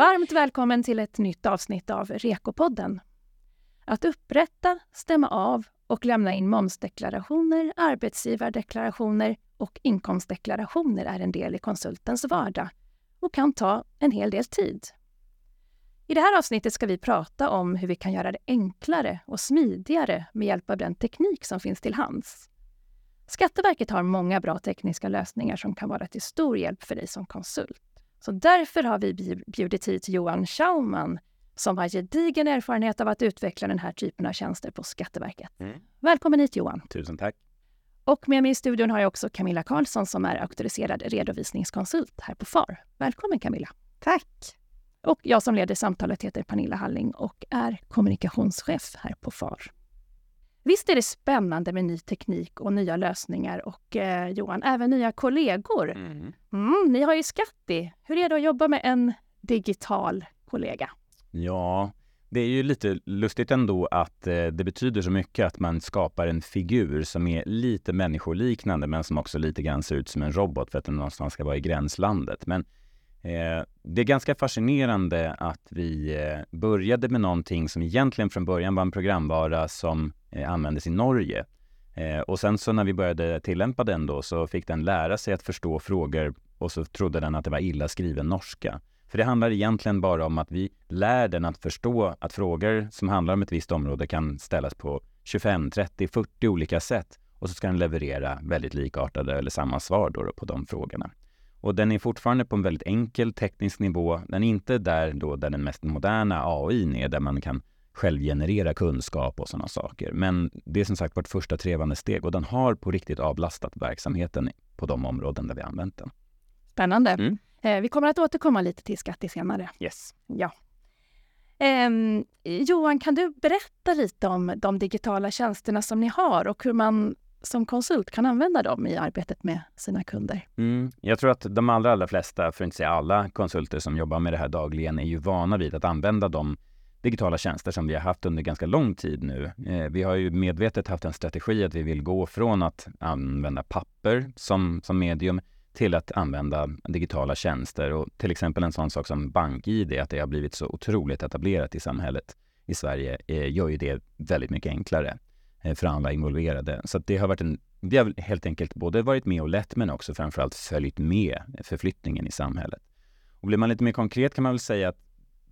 Varmt välkommen till ett nytt avsnitt av Rekopodden. Att upprätta, stämma av och lämna in momsdeklarationer, arbetsgivardeklarationer och inkomstdeklarationer är en del i konsultens vardag och kan ta en hel del tid. I det här avsnittet ska vi prata om hur vi kan göra det enklare och smidigare med hjälp av den teknik som finns till hands. Skatteverket har många bra tekniska lösningar som kan vara till stor hjälp för dig som konsult. Så därför har vi bjudit hit Johan Schauman som har gedigen erfarenhet av att utveckla den här typen av tjänster på Skatteverket. Mm. Välkommen hit Johan! Tusen tack! Och med mig i studion har jag också Camilla Karlsson som är auktoriserad redovisningskonsult här på FAR. Välkommen Camilla! Tack! Och jag som leder samtalet heter Pernilla Halling och är kommunikationschef här på FAR. Visst är det spännande med ny teknik och nya lösningar och eh, Johan, även nya kollegor. Mm. Mm, ni har ju Skatti. Hur är det att jobba med en digital kollega? Ja, det är ju lite lustigt ändå att eh, det betyder så mycket att man skapar en figur som är lite människoliknande men som också lite grann ser ut som en robot för att den någonstans ska vara i gränslandet. Men eh, det är ganska fascinerande att vi eh, började med någonting som egentligen från början var en programvara som eh, användes i Norge. Eh, och sen så när vi började tillämpa den då så fick den lära sig att förstå frågor och så trodde den att det var illa skriven norska. För det handlar egentligen bara om att vi lär den att förstå att frågor som handlar om ett visst område kan ställas på 25, 30, 40 olika sätt och så ska den leverera väldigt likartade eller samma svar då på de frågorna. Och den är fortfarande på en väldigt enkel teknisk nivå. Den är inte där då där den mest moderna AI är, där man kan självgenerera kunskap och sådana saker. Men det är som sagt vårt första trevande steg och den har på riktigt avlastat verksamheten på de områden där vi använt den. Spännande. Mm. Eh, vi kommer att återkomma lite till Skatti senare. Yes. Ja. Eh, Johan, kan du berätta lite om de digitala tjänsterna som ni har och hur man som konsult kan använda dem i arbetet med sina kunder? Mm, jag tror att de allra, allra flesta, för att inte säga alla konsulter som jobbar med det här dagligen är ju vana vid att använda de digitala tjänster som vi har haft under ganska lång tid nu. Eh, vi har ju medvetet haft en strategi att vi vill gå från att använda papper som, som medium till att använda digitala tjänster och till exempel en sån sak som BankID, att det har blivit så otroligt etablerat i samhället i Sverige, eh, gör ju det väldigt mycket enklare Eh, för alla involverade. Så det har varit en, vi har helt enkelt både varit med och lett men också framförallt följt med förflyttningen i samhället. Och blir man lite mer konkret kan man väl säga att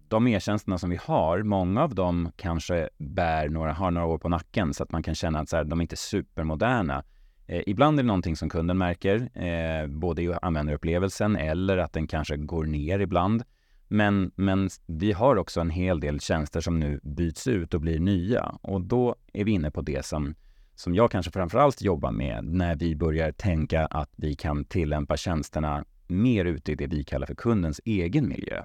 de e-tjänsterna som vi har, många av dem kanske bär några, har några år på nacken så att man kan känna att så här, de är inte supermoderna. Eh, ibland är det någonting som kunden märker, eh, både i användarupplevelsen eller att den kanske går ner ibland. Men, men vi har också en hel del tjänster som nu byts ut och blir nya och då är vi inne på det som, som jag kanske framförallt jobbar med när vi börjar tänka att vi kan tillämpa tjänsterna mer ute i det vi kallar för kundens egen miljö.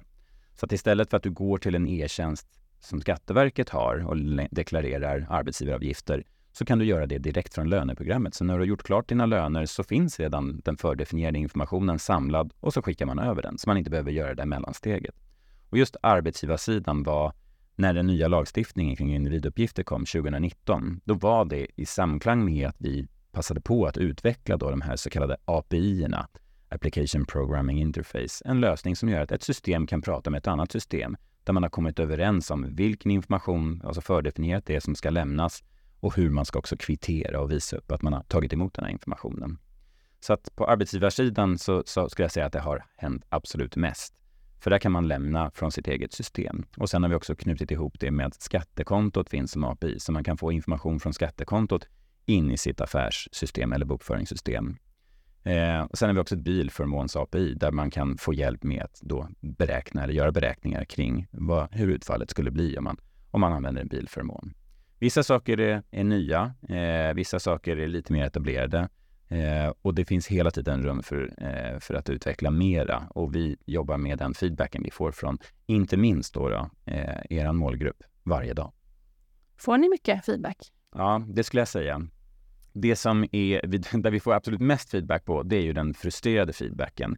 Så att istället för att du går till en e-tjänst som Skatteverket har och deklarerar arbetsgivaravgifter så kan du göra det direkt från löneprogrammet. Så när du har gjort klart dina löner så finns redan den fördefinierade informationen samlad och så skickar man över den så man inte behöver göra det mellansteget. Och just arbetsgivarsidan var när den nya lagstiftningen kring individuppgifter kom 2019, då var det i samklang med att vi passade på att utveckla då de här så kallade API-erna, Application Programming Interface, en lösning som gör att ett system kan prata med ett annat system där man har kommit överens om vilken information, alltså fördefinierat det som ska lämnas och hur man ska också kvittera och visa upp att man har tagit emot den här informationen. Så att på arbetsgivarsidan så, så skulle jag säga att det har hänt absolut mest. För där kan man lämna från sitt eget system. Och sen har vi också knutit ihop det med att skattekontot finns som API, så man kan få information från skattekontot in i sitt affärssystem eller bokföringssystem. Eh, och sen har vi också ett bilförmåns-API där man kan få hjälp med att då beräkna eller göra beräkningar kring vad, hur utfallet skulle bli om man, om man använder en bilförmån. Vissa saker är, är nya, eh, vissa saker är lite mer etablerade eh, och det finns hela tiden rum för, eh, för att utveckla mera och vi jobbar med den feedbacken vi får från, inte minst då, då eh, er målgrupp varje dag. Får ni mycket feedback? Ja, det skulle jag säga. Det som är, där vi får absolut mest feedback på, det är ju den frustrerade feedbacken.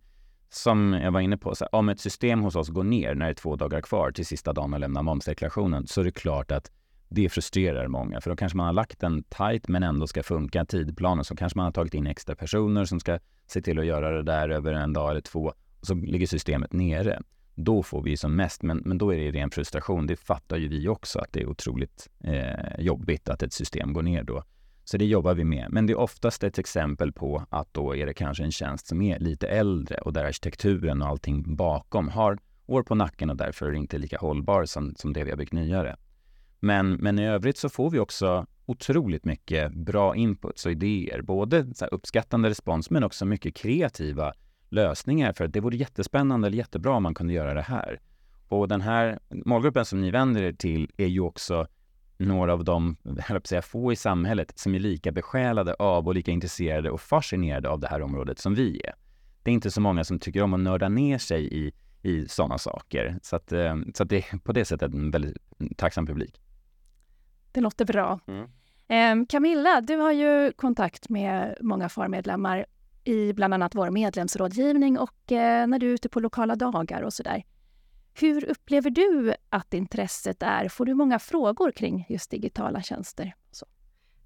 Som jag var inne på, här, om ett system hos oss går ner när det är två dagar kvar till sista dagen att lämna momsdeklarationen, så är det klart att det frustrerar många, för då kanske man har lagt den tight men ändå ska funka tidplanen. Så kanske man har tagit in extra personer som ska se till att göra det där över en dag eller två och så ligger systemet nere. då får vi som mest, men, men då är det ren frustration. Det fattar ju vi också att det är otroligt eh, jobbigt att ett system går ner då. Så det jobbar vi med. Men det är oftast ett exempel på att då är det kanske en tjänst som är lite äldre och där arkitekturen och allting bakom har år på nacken och därför inte lika hållbar som, som det vi har byggt nyare. Men, men i övrigt så får vi också otroligt mycket bra inputs och idéer. Både så uppskattande respons men också mycket kreativa lösningar för att det vore jättespännande eller jättebra om man kunde göra det här. Och den här målgruppen som ni vänder er till är ju också några av de, jag säga, få i samhället som är lika besjälade av och lika intresserade och fascinerade av det här området som vi är. Det är inte så många som tycker om att nörda ner sig i, i sådana saker. Så, att, eh, så att det är på det sättet en väldigt tacksam publik. Det låter bra. Mm. Eh, Camilla, du har ju kontakt med många FAR-medlemmar i bland annat vår medlemsrådgivning och eh, när du är ute på lokala dagar och sådär. Hur upplever du att intresset är? Får du många frågor kring just digitala tjänster?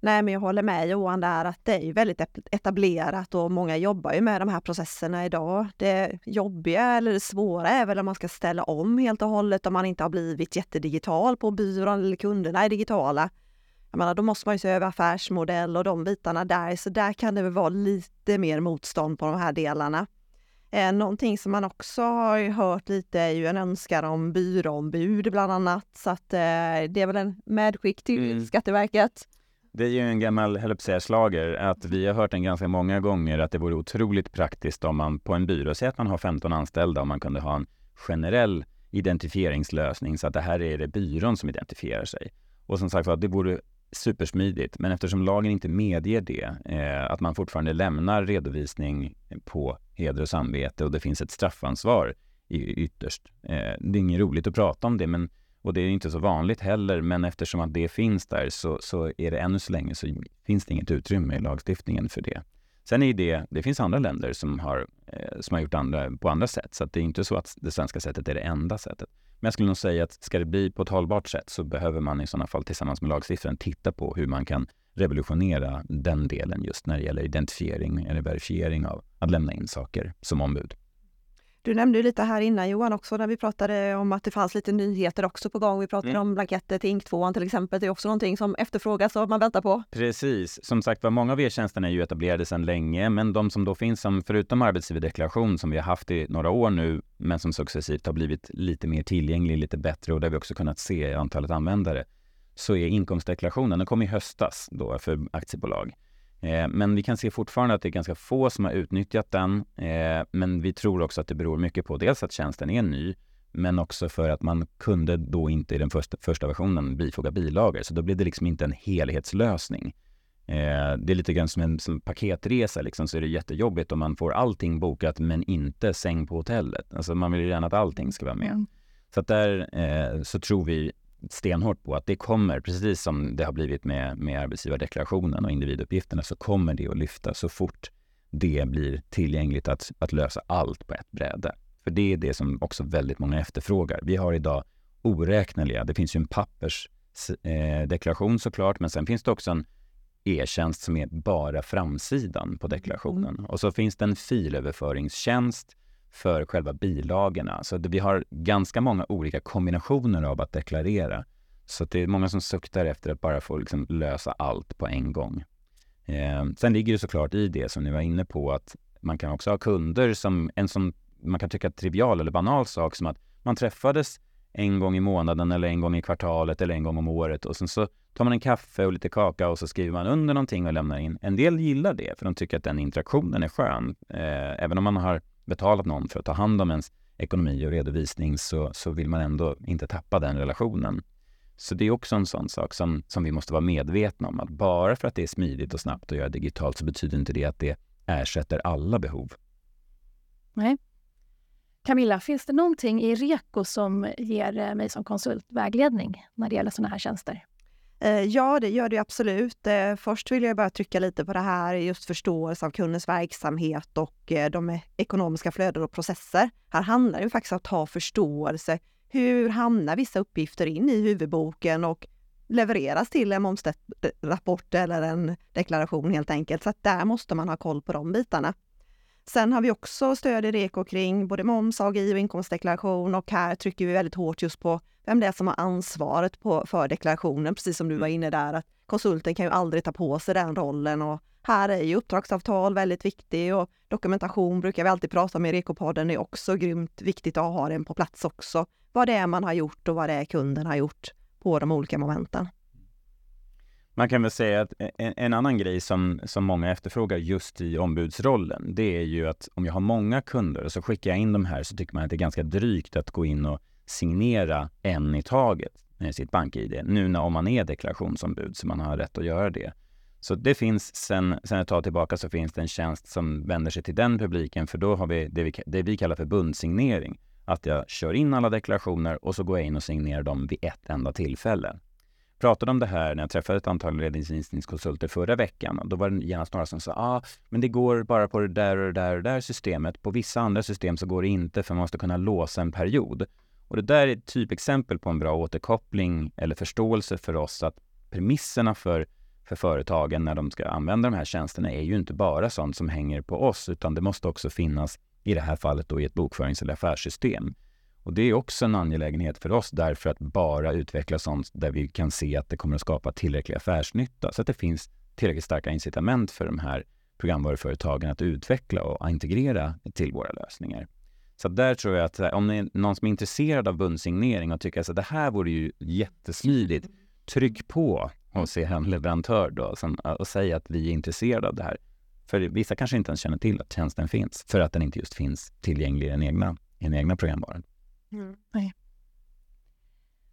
Nej, men jag håller med Johan där att det är väldigt etablerat och många jobbar ju med de här processerna idag. Det jobbiga eller det svåra är väl om man ska ställa om helt och hållet om man inte har blivit jättedigital på byrån eller kunderna är digitala. Jag menar, då måste man ju se över affärsmodell och de bitarna där, så där kan det väl vara lite mer motstånd på de här delarna. Eh, någonting som man också har hört lite är ju en önskan om byråombud bland annat, så att eh, det är väl en medskick till mm. Skatteverket. Det är ju en gammal, höll säga, slager att vi har hört den ganska många gånger att det vore otroligt praktiskt om man på en byrå, säg att man har 15 anställda, om man kunde ha en generell identifieringslösning så att det här är det byrån som identifierar sig. Och som sagt var, det vore supersmidigt, men eftersom lagen inte medger det, eh, att man fortfarande lämnar redovisning på heder och samvete och det finns ett straffansvar i, ytterst. Eh, det är inget roligt att prata om det, men, och det är inte så vanligt heller, men eftersom att det finns där så, så är det ännu så länge så finns det inget utrymme i lagstiftningen för det. Sen är det, det finns andra länder som har, eh, som har gjort andra, på andra sätt, så det är inte så att det svenska sättet är det enda sättet. Men jag skulle nog säga att ska det bli på ett hållbart sätt så behöver man i sådana fall tillsammans med lagstiftaren titta på hur man kan revolutionera den delen just när det gäller identifiering eller verifiering av att lämna in saker som ombud. Du nämnde lite här innan Johan också när vi pratade om att det fanns lite nyheter också på gång. Vi pratade mm. om blanketter till INK2 till exempel. Det är också någonting som efterfrågas och man väntar på. Precis. Som sagt var, många av e-tjänsterna är ju etablerade sedan länge, men de som då finns som förutom arbetsgivardeklaration som vi har haft i några år nu, men som successivt har blivit lite mer tillgänglig, lite bättre och där vi också kunnat se antalet användare, så är inkomstdeklarationen, den kom i höstas då för aktiebolag. Eh, men vi kan se fortfarande att det är ganska få som har utnyttjat den. Eh, men vi tror också att det beror mycket på dels att tjänsten är ny, men också för att man kunde då inte i den första, första versionen bifoga bilagor. Så då blev det liksom inte en helhetslösning. Eh, det är lite grann som en som paketresa, liksom, så är det jättejobbigt om man får allting bokat men inte säng på hotellet. Alltså man vill ju gärna att allting ska vara med. Mm. Så där eh, så tror vi stenhårt på att det kommer, precis som det har blivit med, med arbetsgivardeklarationen och individuppgifterna, så kommer det att lyfta så fort det blir tillgängligt att, att lösa allt på ett bräde. För det är det som också väldigt många efterfrågar. Vi har idag oräkneliga, det finns ju en pappersdeklaration eh, såklart, men sen finns det också en e-tjänst som är bara framsidan på deklarationen. Och så finns det en filöverföringstjänst för själva bilagorna. Så vi har ganska många olika kombinationer av att deklarera. Så det är många som suktar efter att bara få liksom lösa allt på en gång. Eh, sen ligger det såklart i det som ni var inne på att man kan också ha kunder som en som man kan tycka trivial eller banal sak som att man träffades en gång i månaden eller en gång i kvartalet eller en gång om året och sen så tar man en kaffe och lite kaka och så skriver man under någonting och lämnar in. En del gillar det för de tycker att den interaktionen är skön. Eh, även om man har betalat någon för att ta hand om ens ekonomi och redovisning så, så vill man ändå inte tappa den relationen. Så det är också en sån sak som, som vi måste vara medvetna om, att bara för att det är smidigt och snabbt att göra digitalt så betyder inte det att det ersätter alla behov. Nej. Camilla, finns det någonting i REKO som ger eh, mig som konsult vägledning när det gäller sådana här tjänster? Eh, ja, det gör det absolut. Eh, först vill jag bara trycka lite på det här, just förståelse av kundens verksamhet och eh, de e-, ekonomiska flöden och processer. Här handlar det faktiskt om att ha förståelse. Hur hamnar vissa uppgifter in i huvudboken och levereras till en momsrapport eller en deklaration helt enkelt. Så att där måste man ha koll på de bitarna. Sen har vi också stöd i REKO kring både moms, AGI och inkomstdeklaration och här trycker vi väldigt hårt just på vem det är som har ansvaret på, för deklarationen, precis som du var inne där, att konsulten kan ju aldrig ta på sig den rollen och här är ju uppdragsavtal väldigt viktigt och dokumentation brukar vi alltid prata om i REKO-podden är också grymt viktigt att ha den på plats också. Vad det är man har gjort och vad det är kunden har gjort på de olika momenten. Man kan väl säga att en, en, annan grej som, som många efterfrågar just i ombudsrollen, det är ju att om jag har många kunder och så skickar jag in de här så tycker man att det är ganska drygt att gå in och signera en i taget med sitt bank-id. Nu när om man är deklarationsombud så man har rätt att göra det. Så det finns sen, sen ett tag tillbaka så finns det en tjänst som vänder sig till den publiken för då har vi det vi, det vi kallar för bundsignering. Att jag kör in alla deklarationer och så går jag in och signerar dem vid ett enda tillfälle Jag pratade om det här när jag träffade ett antal redovisningskonsulter förra veckan. och Då var det genast några som sa ah, men det går bara på det där och det där och det där systemet. På vissa andra system så går det inte för man måste kunna låsa en period. Och det där är ett typexempel på en bra återkoppling eller förståelse för oss att premisserna för, för företagen när de ska använda de här tjänsterna är ju inte bara sånt som hänger på oss, utan det måste också finnas i det här fallet då i ett bokförings eller affärssystem. Och det är också en angelägenhet för oss därför att bara utveckla sånt där vi kan se att det kommer att skapa tillräcklig affärsnytta så att det finns tillräckligt starka incitament för de här programvaruföretagen att utveckla och integrera till våra lösningar. Så där tror jag att om det är någon som är intresserad av bundsignering och tycker att det här vore ju jättesmidigt, tryck på hos er leverantör då och säg att vi är intresserade av det här. För vissa kanske inte ens känner till att tjänsten finns för att den inte just finns tillgänglig i den egna, i den egna programvaran. Mm. Nej.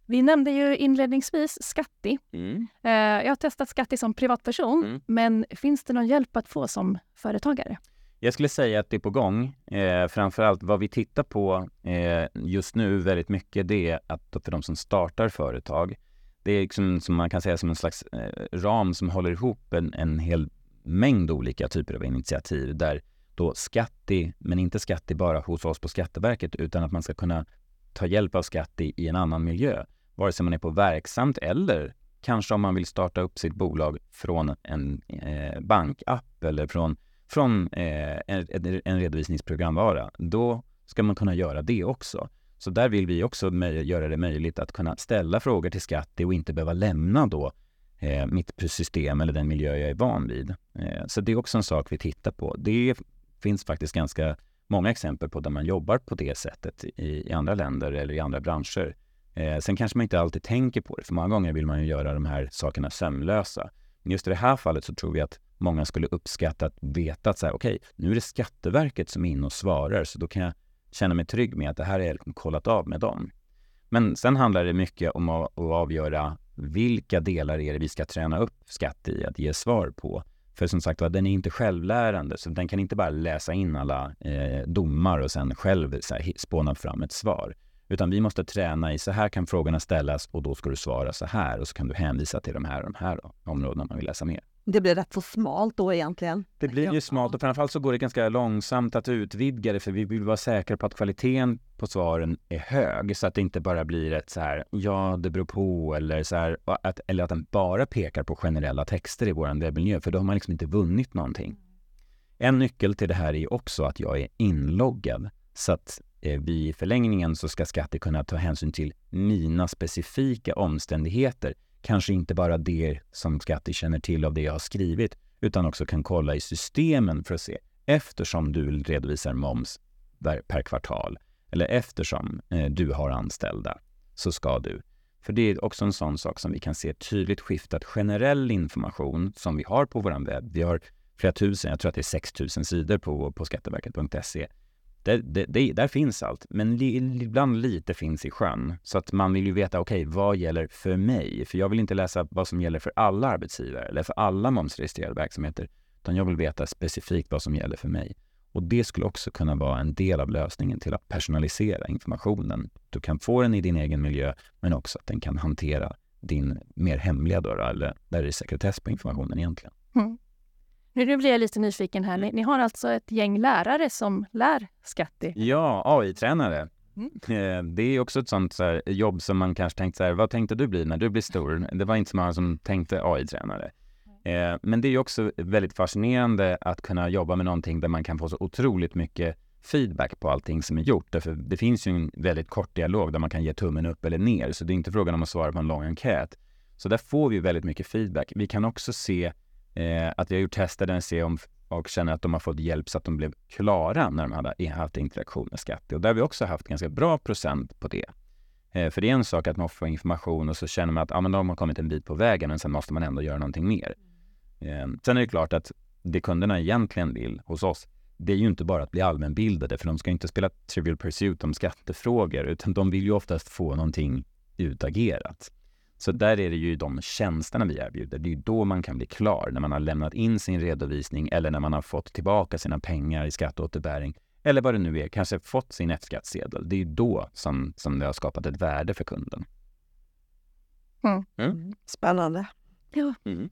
Vi nämnde ju inledningsvis Skatti. Mm. Eh, jag har testat Skatti som privatperson, mm. men finns det någon hjälp att få som företagare? Jag skulle säga att det är på gång. Eh, framförallt vad vi tittar på eh, just nu väldigt mycket det är att för de som startar företag, det är liksom, som man kan säga som en slags eh, ram som håller ihop en, en hel mängd olika typer av initiativ där då Skatti, men inte Skatti bara hos oss på Skatteverket, utan att man ska kunna ta hjälp av skatt i, i en annan miljö. Vare sig man är på verksamt eller kanske om man vill starta upp sitt bolag från en eh, bankapp eller från, från eh, en, en redovisningsprogramvara. Då ska man kunna göra det också. Så där vill vi också göra det möjligt att kunna ställa frågor till Skatti och inte behöva lämna då eh, mitt system eller den miljö jag är van vid. Eh, så det är också en sak vi tittar på. Det finns faktiskt ganska många exempel på där man jobbar på det sättet i, i andra länder eller i andra branscher. Eh, sen kanske man inte alltid tänker på det, för många gånger vill man ju göra de här sakerna sömlösa. Men just i det här fallet så tror vi att många skulle uppskatta att veta att så här, okej, okay, nu är det Skatteverket som är inne och svarar, så då kan jag känna mig trygg med att det här är liksom kollat av med dem. Men sen handlar det mycket om att, att avgöra vilka delar är det vi ska träna upp skatt i att ge svar på. För som sagt den är inte självlärande, så den kan inte bara läsa in alla eh, domar och sen själv så här, spåna fram ett svar. Utan vi måste träna i så här kan frågorna ställas och då ska du svara så här och så kan du hänvisa till de här och de här då, områdena man vill läsa mer. Det blir rätt så smalt då egentligen. Det blir ju smalt och framförallt så går det ganska långsamt att utvidga det för vi vill vara säkra på att kvaliteten på svaren är hög så att det inte bara blir ett så här ja, det beror på eller så här att, eller att den bara pekar på generella texter i vår webbmiljö för då har man liksom inte vunnit någonting. En nyckel till det här är också att jag är inloggad så att eh, vi i förlängningen så ska skatter kunna ta hänsyn till mina specifika omständigheter kanske inte bara det som Skatti känner till av det jag har skrivit, utan också kan kolla i systemen för att se eftersom du redovisar moms per kvartal eller eftersom eh, du har anställda så ska du. För det är också en sån sak som vi kan se tydligt skiftat generell information som vi har på vår webb. Vi har flera tusen, jag tror att det är 6 000 sidor på, på skatteverket.se det, det, det, där finns allt, men li, ibland lite finns i sjön. Så att man vill ju veta, okej, okay, vad gäller för mig? För jag vill inte läsa vad som gäller för alla arbetsgivare eller för alla momsregistrerade verksamheter, utan jag vill veta specifikt vad som gäller för mig. Och det skulle också kunna vara en del av lösningen till att personalisera informationen. Du kan få den i din egen miljö, men också att den kan hantera din mer hemliga dörr. eller där det är sekretess på informationen egentligen. Mm. Nu blir jag lite nyfiken här. Ni, ni har alltså ett gäng lärare som lär Skatti? Ja, AI-tränare. Mm. Eh, det är också ett sånt så jobb som man kanske tänkt så här, vad tänkte du bli när du blir stor? Det var inte så många som tänkte AI-tränare. Eh, men det är också väldigt fascinerande att kunna jobba med någonting där man kan få så otroligt mycket feedback på allting som är gjort. Därför det finns ju en väldigt kort dialog där man kan ge tummen upp eller ner. Så det är inte frågan om att svara på en lång enkät. Så där får vi väldigt mycket feedback. Vi kan också se eh, att vi har gjort tester där vi ser om och känner att de har fått hjälp så att de blev klara när de hade haft interaktion med skatt. Och där har vi också haft ganska bra procent på det. Eh, för det är en sak att man får information och så känner man att ja, men de har kommit en bit på vägen men sen måste man ändå göra någonting mer. Eh, sen är det klart att det kunderna egentligen vill hos oss det är ju inte bara att bli allmänbildade, för de ska inte spela Trivial Pursuit om skattefrågor, utan de vill ju oftast få någonting utagerat. Så där är det ju de tjänsterna vi erbjuder. Det är ju då man kan bli klar, när man har lämnat in sin redovisning eller när man har fått tillbaka sina pengar i skatteåterbäring eller vad det nu är, kanske fått sin F-skattsedel. Det är ju då som, som det har skapat ett värde för kunden. Mm. Mm. Spännande. Ja. Mm.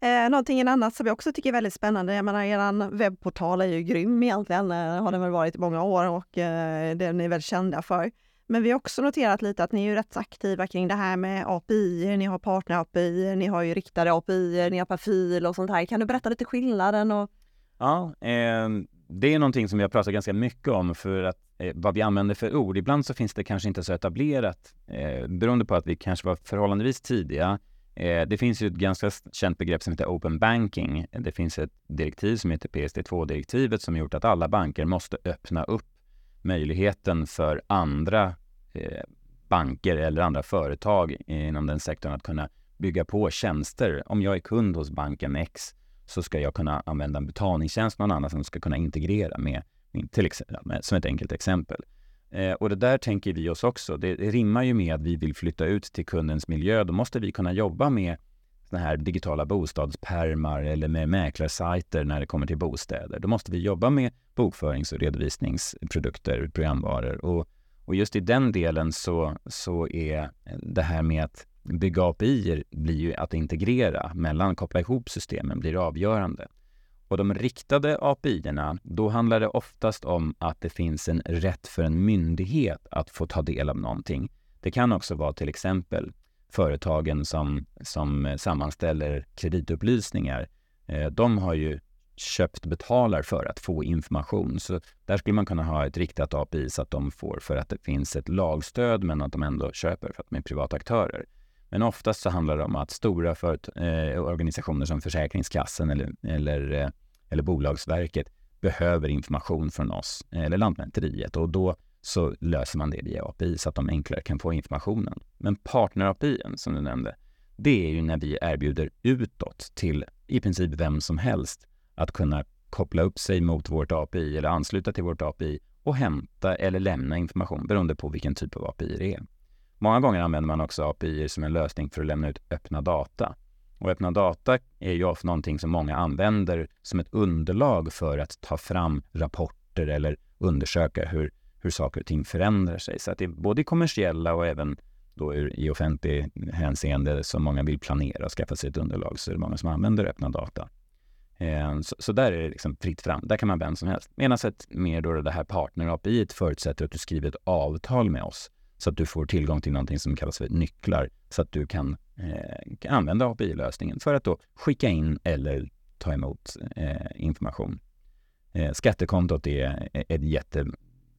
Eh, någonting annat som jag också tycker är väldigt spännande, jag menar er webbportal är ju grym egentligen, eh, har den väl varit i många år och eh, den är väl kända för. Men vi har också noterat lite att ni är rätt aktiva kring det här med API, ni har partner-API, ni har ju riktade API, ni har profil och sånt här. Kan du berätta lite skillnaden? Och... Ja, eh, det är någonting som vi har pratat ganska mycket om för att eh, vad vi använder för ord. Ibland så finns det kanske inte så etablerat eh, beroende på att vi kanske var förhållandevis tidiga Eh, det finns ju ett ganska känt begrepp som heter Open Banking. Det finns ett direktiv som heter PSD2-direktivet som gjort att alla banker måste öppna upp möjligheten för andra eh, banker eller andra företag inom den sektorn att kunna bygga på tjänster. Om jag är kund hos banken X så ska jag kunna använda en betalningstjänst någon annan som ska kunna integrera med, till exempel, som ett enkelt exempel. Eh, och det där tänker vi oss också. Det, det rimmar ju med att vi vill flytta ut till kundens miljö. Då måste vi kunna jobba med såna här digitala bostadspermar eller med mäklarsajter när det kommer till bostäder. Då måste vi jobba med bokförings och redovisningsprodukter, programvaror. Och, och just i den delen så, så är det här med att bygga API blir ju att integrera mellan, koppla ihop systemen blir avgörande. Och de riktade API-erna, då handlar det oftast om att det finns en rätt för en myndighet att få ta del av någonting. Det kan också vara till exempel företagen som, som sammanställer kreditupplysningar. Eh, de har ju köpt betalar för att få information. Så där skulle man kunna ha ett riktat API så att de får för att det finns ett lagstöd men att de ändå köper för att de är privata aktörer. Men oftast så handlar det om att stora eh, organisationer som Försäkringskassan eller, eller, eh, eller Bolagsverket behöver information från oss eh, eller Lantmäteriet och då så löser man det via API så att de enklare kan få informationen. Men partner-API som du nämnde, det är ju när vi erbjuder utåt till i princip vem som helst att kunna koppla upp sig mot vårt API eller ansluta till vårt API och hämta eller lämna information beroende på vilken typ av API det är. Många gånger använder man också API som en lösning för att lämna ut öppna data. Och öppna data är ju ofta någonting som många använder som ett underlag för att ta fram rapporter eller undersöka hur, hur saker och ting förändrar sig. Så att det är både kommersiella och även då i offentlig hänseende som många vill planera och skaffa sig ett underlag så är det många som använder öppna data. Eh, så, så, där är det liksom fritt fram. Där kan man vem som helst. Medan ett mer då det här partner-API förutsätter att du skriver ett avtal med oss så att du får tillgång till någonting som kallas för nycklar så att du kan, eh, använda API-lösningen för att då skicka in eller ta emot eh, information. Eh, skattekontot är ett jätte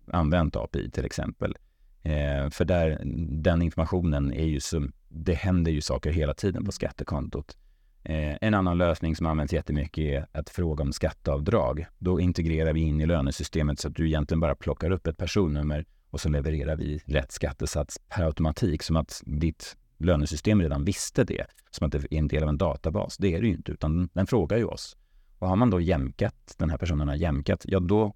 jätteanvänt API till exempel. Eh, för där, den informationen är ju som, det händer ju saker hela tiden på skattekontot. Eh, en annan lösning som används jättemycket är att fråga om skatteavdrag. Då integrerar vi in i lönesystemet så att du egentligen bara plockar upp ett personnummer och så levererar vi rätt skattesats per automatik som att ditt lönesystem redan visste det. Som att det är en del av en databas. Det är det ju inte, utan den frågar ju oss. Och har man då jämkat, den här personen har jämkat, ja då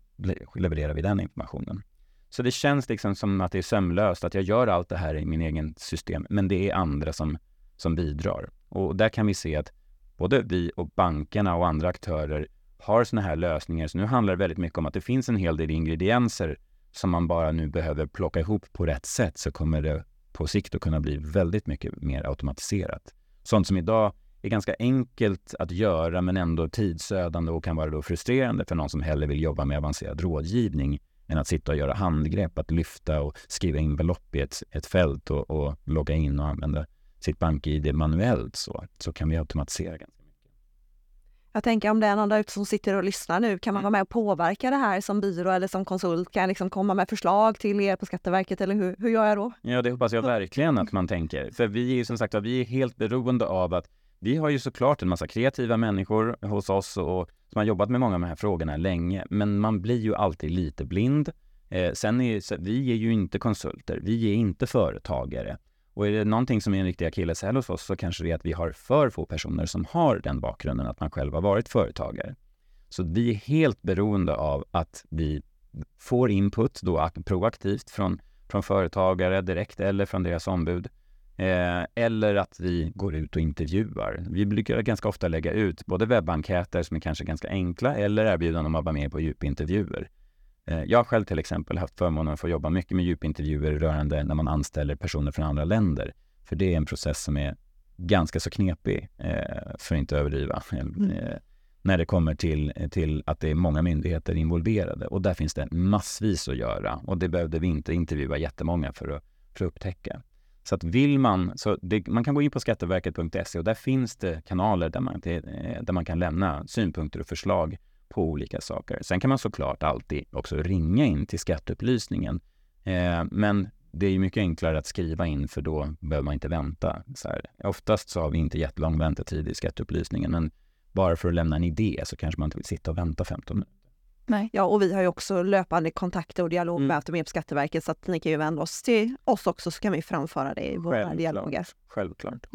levererar vi den informationen. Så det känns liksom som att det är sömlöst, att jag gör allt det här i min egen system, men det är andra som, som bidrar. Och där kan vi se att både vi och bankerna och andra aktörer har sådana här lösningar. Så nu handlar det väldigt mycket om att det finns en hel del ingredienser som man bara nu behöver plocka ihop på rätt sätt så kommer det på sikt att kunna bli väldigt mycket mer automatiserat. Sånt som idag är ganska enkelt att göra men ändå tidsödande och kan vara då frustrerande för någon som hellre vill jobba med avancerad rådgivning än att sitta och göra handgrepp, att lyfta och skriva in belopp i ett, ett fält och, och logga in och använda sitt bank-id manuellt så, så kan vi automatisera ganska mycket. Jag tänker om det är någon där ute som sitter och lyssnar nu, kan man Mm. vara med och påverka det här som byrå eller som konsult? Kan jag liksom komma med förslag till er på Skatteverket eller hur, hur gör jag då? Ja, det hoppas jag verkligen att man tänker. För vi är som sagt vi är helt beroende av att vi har ju såklart en massa kreativa människor hos oss och som har jobbat med många av de här frågorna länge. Men man blir ju alltid lite blind. Eh, sen är så, vi är ju inte konsulter, vi är inte företagare. Och är det någonting som är en riktig akilleshäl hos oss så kanske det är att vi har för få personer som har den bakgrunden att man själv har varit företagare. Så vi är helt beroende av att vi får input då proaktivt från från företagare direkt eller från deras ombud. Eh, eller att vi går ut och intervjuar. Vi brukar ganska ofta lägga ut både webbenkäter som är kanske ganska enkla eller erbjudanden om att vara med på djupintervjuer. Eh, jag har själv till exempel haft förmånen att få jobba mycket med djupintervjuer rörande när man anställer personer från andra länder. För det är en process som är ganska så knepig, eh, för att inte överdriva. Eh, när det kommer till, till att det är många myndigheter involverade. Och där finns det massvis att göra. Och det behövde vi inte intervjua jättemånga för att, för att upptäcka. Så att vill man, så det, man kan gå in på skatteverket.se och där finns det kanaler där man, eh, där man kan lämna synpunkter och förslag på olika saker. Sen kan man såklart alltid också ringa in till skatteupplysningen. Eh, men det är ju mycket enklare att skriva in för då behöver man inte vänta. Så här. Oftast så har vi inte jättelång väntetid i skatteupplysningen men bara för att lämna en idé så kanske man inte vill sitta och vänta 15 minuter. Nej. Ja, och vi har ju också löpande kontakter och dialogmöten med Skatteverket så att ni kan ju vända oss till oss också så kan vi framföra det i våra Självklart. dialoger. Självklart.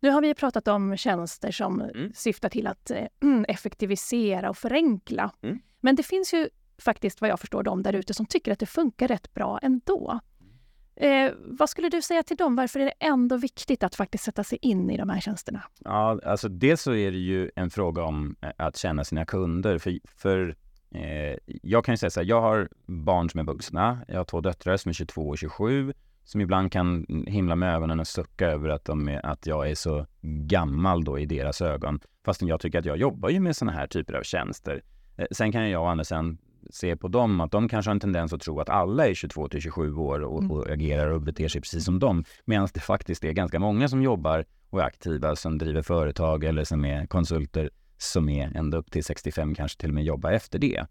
Nu har vi pratat om tjänster som Mm. syftar till att eh, effektivisera och förenkla. Mm. Men det finns ju faktiskt vad jag förstår de där ute som tycker att det funkar rätt bra ändå. Eh, vad skulle du säga till dem? Varför är det ändå viktigt att faktiskt sätta sig in i de här tjänsterna? Ja, alltså dels så är det ju en fråga om eh, att känna sina kunder. För, för eh, jag kan ju säga så här, jag har barn som är vuxna. Jag har två döttrar som är 22 och 27 som ibland kan himla med ögonen och sucka över att, de är, att jag är så gammal då i deras ögon. Fastän jag tycker att jag jobbar ju med sådana här typer av tjänster. Eh, sen kan jag å andra sidan se på dem att de kanske har en tendens att tro att alla är 22 till 27 år och, Mm. och agerar och beter sig precis som dem. Medan det faktiskt är ganska många som jobbar och är aktiva som driver företag eller som är konsulter som är ända upp till 65, kanske till och med jobbar efter det.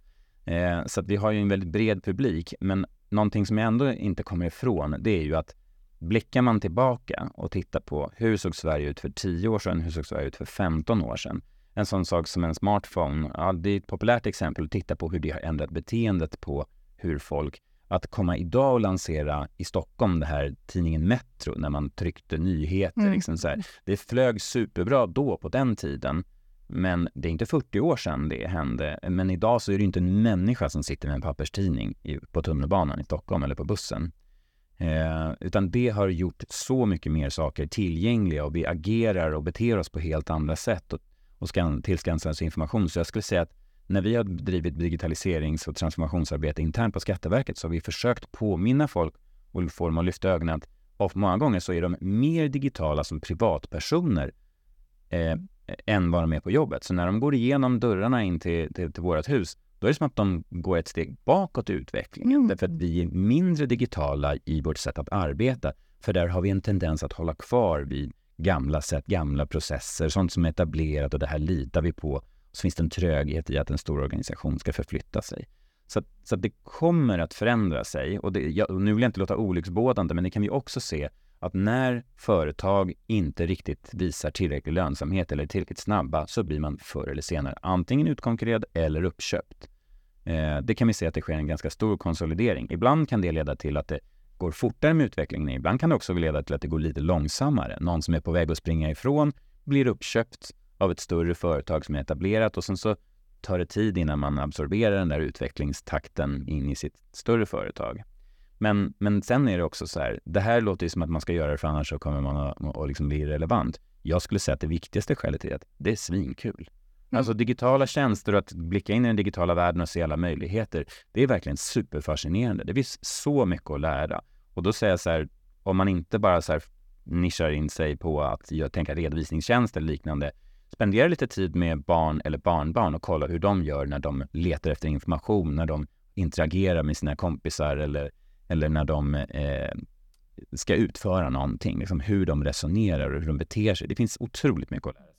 Eh, så att vi har ju en väldigt bred publik, men någonting som jag ändå inte kommer ifrån, det är ju att blickar man tillbaka och tittar på hur såg Sverige ut för 10 år sedan, hur såg Sverige ut för 15 år sedan? En sån sak som en smartphone, ja, det är ett populärt exempel att titta på hur det har ändrat beteendet på hur folk att komma idag och lansera i Stockholm det här tidningen Metro när man tryckte nyheter. Mm. Liksom så här. Det flög superbra då på den tiden. Men det är inte 40 år sedan det hände. Men idag så är det inte en människa som sitter med en papperstidning på tunnelbanan i Stockholm eller på bussen. Eh, utan det har gjort så mycket mer saker tillgängliga och vi agerar och beter oss på helt andra sätt och, och skan, tillskansar oss information. Så jag skulle säga att när vi har drivit digitaliserings och transformationsarbete internt på Skatteverket så har vi försökt påminna folk och få dem att lyfta ögonen att och många gånger så är de mer digitala som privatpersoner eh, än vad de är på jobbet. Så när de går igenom dörrarna in till, till, till vårt hus, då är det som att de går ett steg bakåt i utvecklingen. Mm. Därför att vi är mindre digitala i vårt sätt att arbeta. För där har vi en tendens att hålla kvar vid gamla sätt, gamla processer, sånt som är etablerat och det här litar vi på. Så finns det en tröghet i att en stor organisation ska förflytta sig. Så, att, så att det kommer att förändra sig. Och, det, jag, och nu vill jag inte låta olycksbådande, men det kan vi också se att när företag inte riktigt visar tillräcklig lönsamhet eller är tillräckligt snabba så blir man förr eller senare antingen utkonkurrerad eller uppköpt. Eh, det kan vi se att det sker en ganska stor konsolidering. Ibland kan det leda till att det går fortare med utvecklingen. Ibland kan det också leda till att det går lite långsammare. Någon som är på väg att springa ifrån blir uppköpt av ett större företag som är etablerat och sen så tar det tid innan man absorberar den där utvecklingstakten in i sitt större företag. Men, men sen är det också så här, det här låter ju som att man ska göra det för annars så kommer man att, att liksom bli irrelevant. Jag skulle säga att det viktigaste skälet är att det är svinkul. Mm. Alltså digitala tjänster och att blicka in i den digitala världen och se alla möjligheter, det är verkligen superfascinerande. Det finns så mycket att lära. Och då säger jag så här, om man inte bara så här nischar in sig på att jag tänker redovisningstjänster eller liknande, spendera lite tid med barn eller barnbarn och kolla hur de gör när de letar efter information, när de interagerar med sina kompisar eller, eller när de eh, ska utföra någonting. Liksom hur de resonerar och hur de beter sig. Det finns otroligt mycket att lära sig.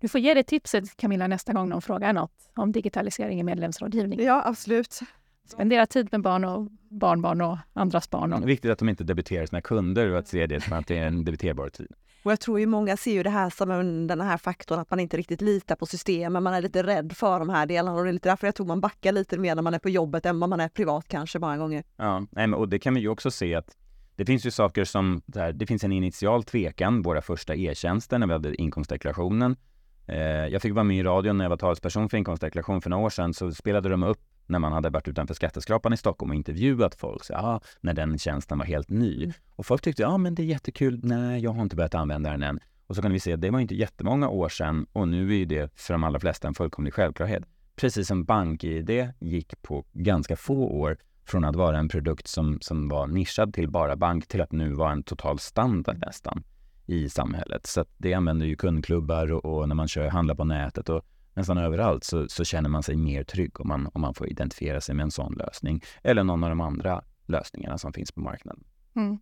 Du får ge det tipset Camilla nästa gång någon frågar något om digitalisering i medlemsrådgivning. Ja, absolut. Spendera tid med barn och barnbarn och andras barn. Och... Viktigt att de inte debiterar sina kunder och att se det som att det är en debiterbar tid. Och jag tror ju många ser ju det här som en, den här faktorn att man inte riktigt litar på systemen, man är lite rädd för de här delarna och det är lite därför jag tror man backar lite mer när man är på jobbet än vad man är privat kanske många gånger. Ja, och det kan vi ju också se att det finns ju saker som, här, det finns en initial tvekan, våra första e-tjänster när vi hade inkomstdeklarationen. Eh, jag fick vara med i radion när jag var talesperson för inkomstdeklaration för några år sedan, så spelade de upp när man hade varit utanför skatteskrapan i Stockholm och intervjuat folk, så, ja, när den tjänsten var helt ny. Mm. Och folk tyckte, ja men det är jättekul, nej jag har inte börjat använda den än. Och så kan vi se, det var inte jättemånga år sedan och nu är det för de allra flesta en fullkomlig självklarhet. Precis som BankID gick på ganska få år från att vara en produkt som, som var nischad till bara bank till att nu vara en total standard nästan i samhället. Så det använder ju kundklubbar och, och när man kör handlar på nätet och nästan överallt så, så, känner man sig mer trygg om man, om man får identifiera sig med en sån lösning eller någon av de andra lösningarna som finns på marknaden. Mm.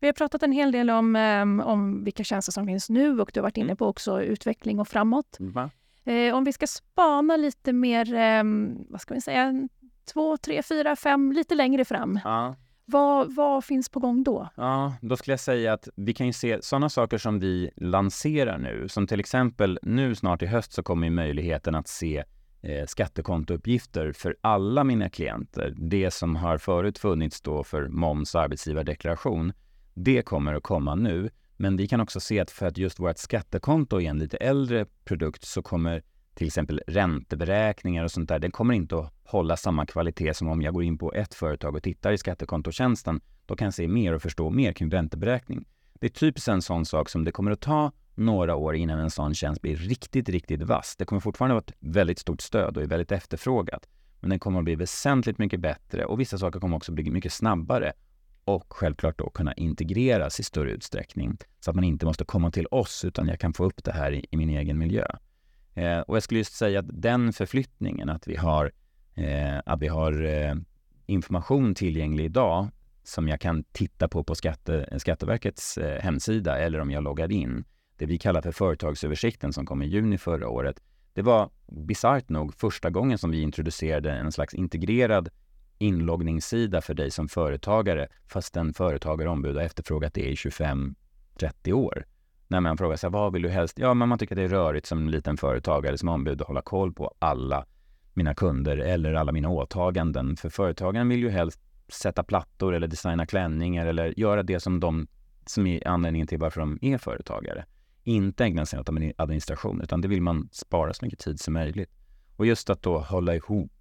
Vi har pratat en hel del om, um, om vilka tjänster som finns nu och du har varit inne på också utveckling och framåt. Mm. Om vi ska spana lite mer, um, vad ska vi säga, två, tre, fyra, fem, lite längre fram. Ja. Vad, vad, finns på gång då? Ja, då skulle jag säga att vi kan ju se sådana saker som vi lanserar nu, som till exempel nu snart i höst så kommer möjligheten att se eh, skattekontouppgifter för alla mina klienter. Det som har förut funnits då för moms och arbetsgivardeklaration, det kommer att komma nu. Men vi kan också se att för att just vårt skattekonto är en lite äldre produkt så kommer till exempel ränteberäkningar och sånt där, den kommer inte att hålla samma kvalitet som om jag går in på ett företag och tittar i skattekontotjänsten. Då kan jag se mer och förstå mer kring ränteberäkning. Det är typiskt en sån sak som det kommer att ta några år innan en sån tjänst blir riktigt, riktigt vass. Det kommer fortfarande vara ett väldigt stort stöd och är väldigt efterfrågat. Men den kommer att bli väsentligt mycket bättre och vissa saker kommer också bli mycket snabbare och självklart då kunna integreras i större utsträckning så att man inte måste komma till oss utan jag kan få upp det här i, i min egen miljö. Eh, och jag skulle just säga att den förflyttningen, att vi har, eh, att vi har eh, information tillgänglig idag som jag kan titta på på Skatte, eh, Skatteverkets eh, hemsida eller om jag loggar in. Det vi kallar för företagsöversikten som kom i juni förra året. Det var bisarrt nog första gången som vi introducerade en slags integrerad inloggningssida för dig som företagare fast en företagare ombud har efterfrågat det i 25-30 år när man frågar sig vad vill du helst? Ja, men man tycker det är rörigt som liten företagare som ombud att hålla koll på alla mina kunder eller alla mina åtaganden. För företagen vill ju helst sätta plattor eller designa klänningar eller göra det som de som är anledningen till varför de är företagare. Inte ägna sig åt administration, utan det vill man spara så mycket tid som möjligt. Och just att då hålla ihop,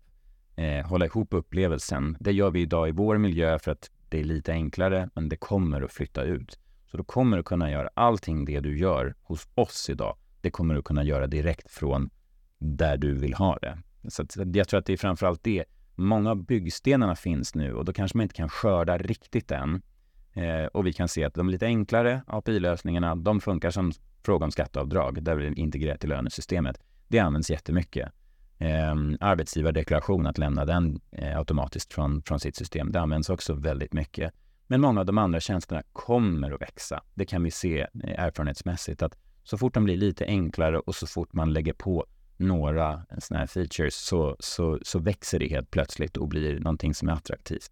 eh, hålla ihop upplevelsen, det gör vi idag i vår miljö för att det är lite enklare, men det kommer att flytta ut. Så då kommer du kunna göra allting det du gör hos oss idag. Det kommer du kunna göra direkt från där du vill ha det. Så jag tror att det är framförallt det. Många av byggstenarna finns nu och då kanske man inte kan skörda riktigt än. Eh, och vi kan se att de lite enklare API-lösningarna, de funkar som fråga om skatteavdrag, där vi integrerat i lönesystemet. Det används jättemycket. Eh, arbetsgivardeklaration, att lämna den eh, automatiskt från, från sitt system, det används också väldigt mycket. Men många av de andra tjänsterna kommer att växa. Det kan vi se eh, erfarenhetsmässigt att så fort de blir lite enklare och så fort man lägger på några sådana här features så, så, så växer det helt plötsligt och blir någonting som är attraktivt.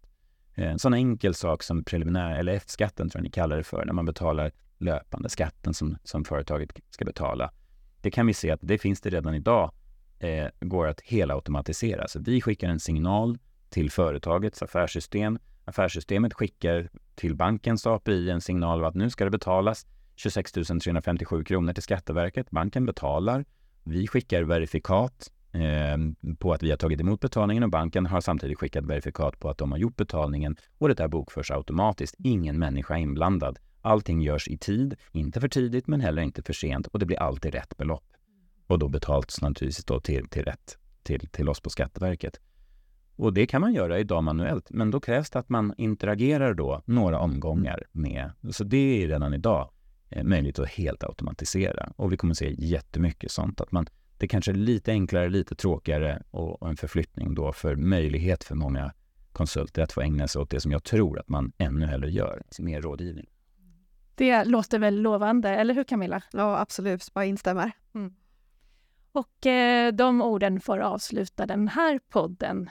En sån enkel sak som preliminär, eller F-skatten tror jag ni kallar det för, när man betalar löpande skatten som, som företaget ska betala. Det kan vi se att det finns det redan idag, eh, går att helautomatisera. Så vi skickar en signal till företagets affärssystem Affärssystemet skickar till bankens API en signal om att nu ska det betalas 26 357 kronor till Skatteverket. Banken betalar. Vi skickar verifikat eh, på att vi har tagit emot betalningen och banken har samtidigt skickat verifikat på att de har gjort betalningen och det där bokförs automatiskt. Ingen människa inblandad. Allting görs i tid, inte för tidigt men heller inte för sent och det blir alltid rätt belopp. Och då betalas naturligtvis då till, till rätt till, till oss på Skatteverket. Och det kan man göra idag manuellt, men då krävs det att man interagerar då några omgångar med, så det är redan idag eh, möjligt att helt automatisera. Och vi kommer se jättemycket sånt, att man, det kanske är lite enklare, lite tråkigare och, och en förflyttning då för möjlighet för många konsulter att få ägna sig åt det som jag tror att man ännu hellre gör, mer rådgivning. Det låter väl lovande, eller hur Camilla? Ja, absolut. Bara instämmer. Mm. Och eh, de orden får avsluta den här podden.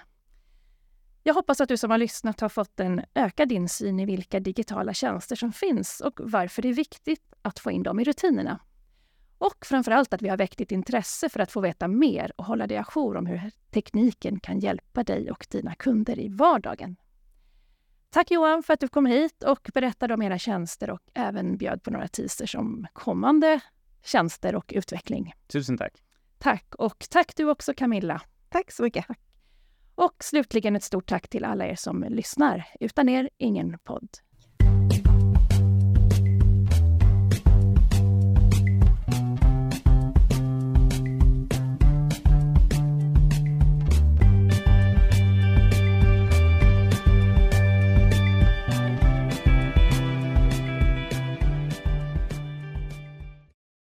Jag hoppas att du som har lyssnat har fått en ökad insyn i vilka digitala tjänster som finns och varför det är viktigt att få in dem i rutinerna. Och framför allt att vi har väckt ditt intresse för att få veta mer och hålla dig ajour om hur tekniken kan hjälpa dig och dina kunder i vardagen. Tack Johan för att du kom hit och berättade om era tjänster och även bjöd på några teasers om kommande tjänster och utveckling. Tusen tack. Tack och tack du också Camilla. Tack så mycket. Och slutligen ett stort tack till alla er som lyssnar. Utan er, ingen podd.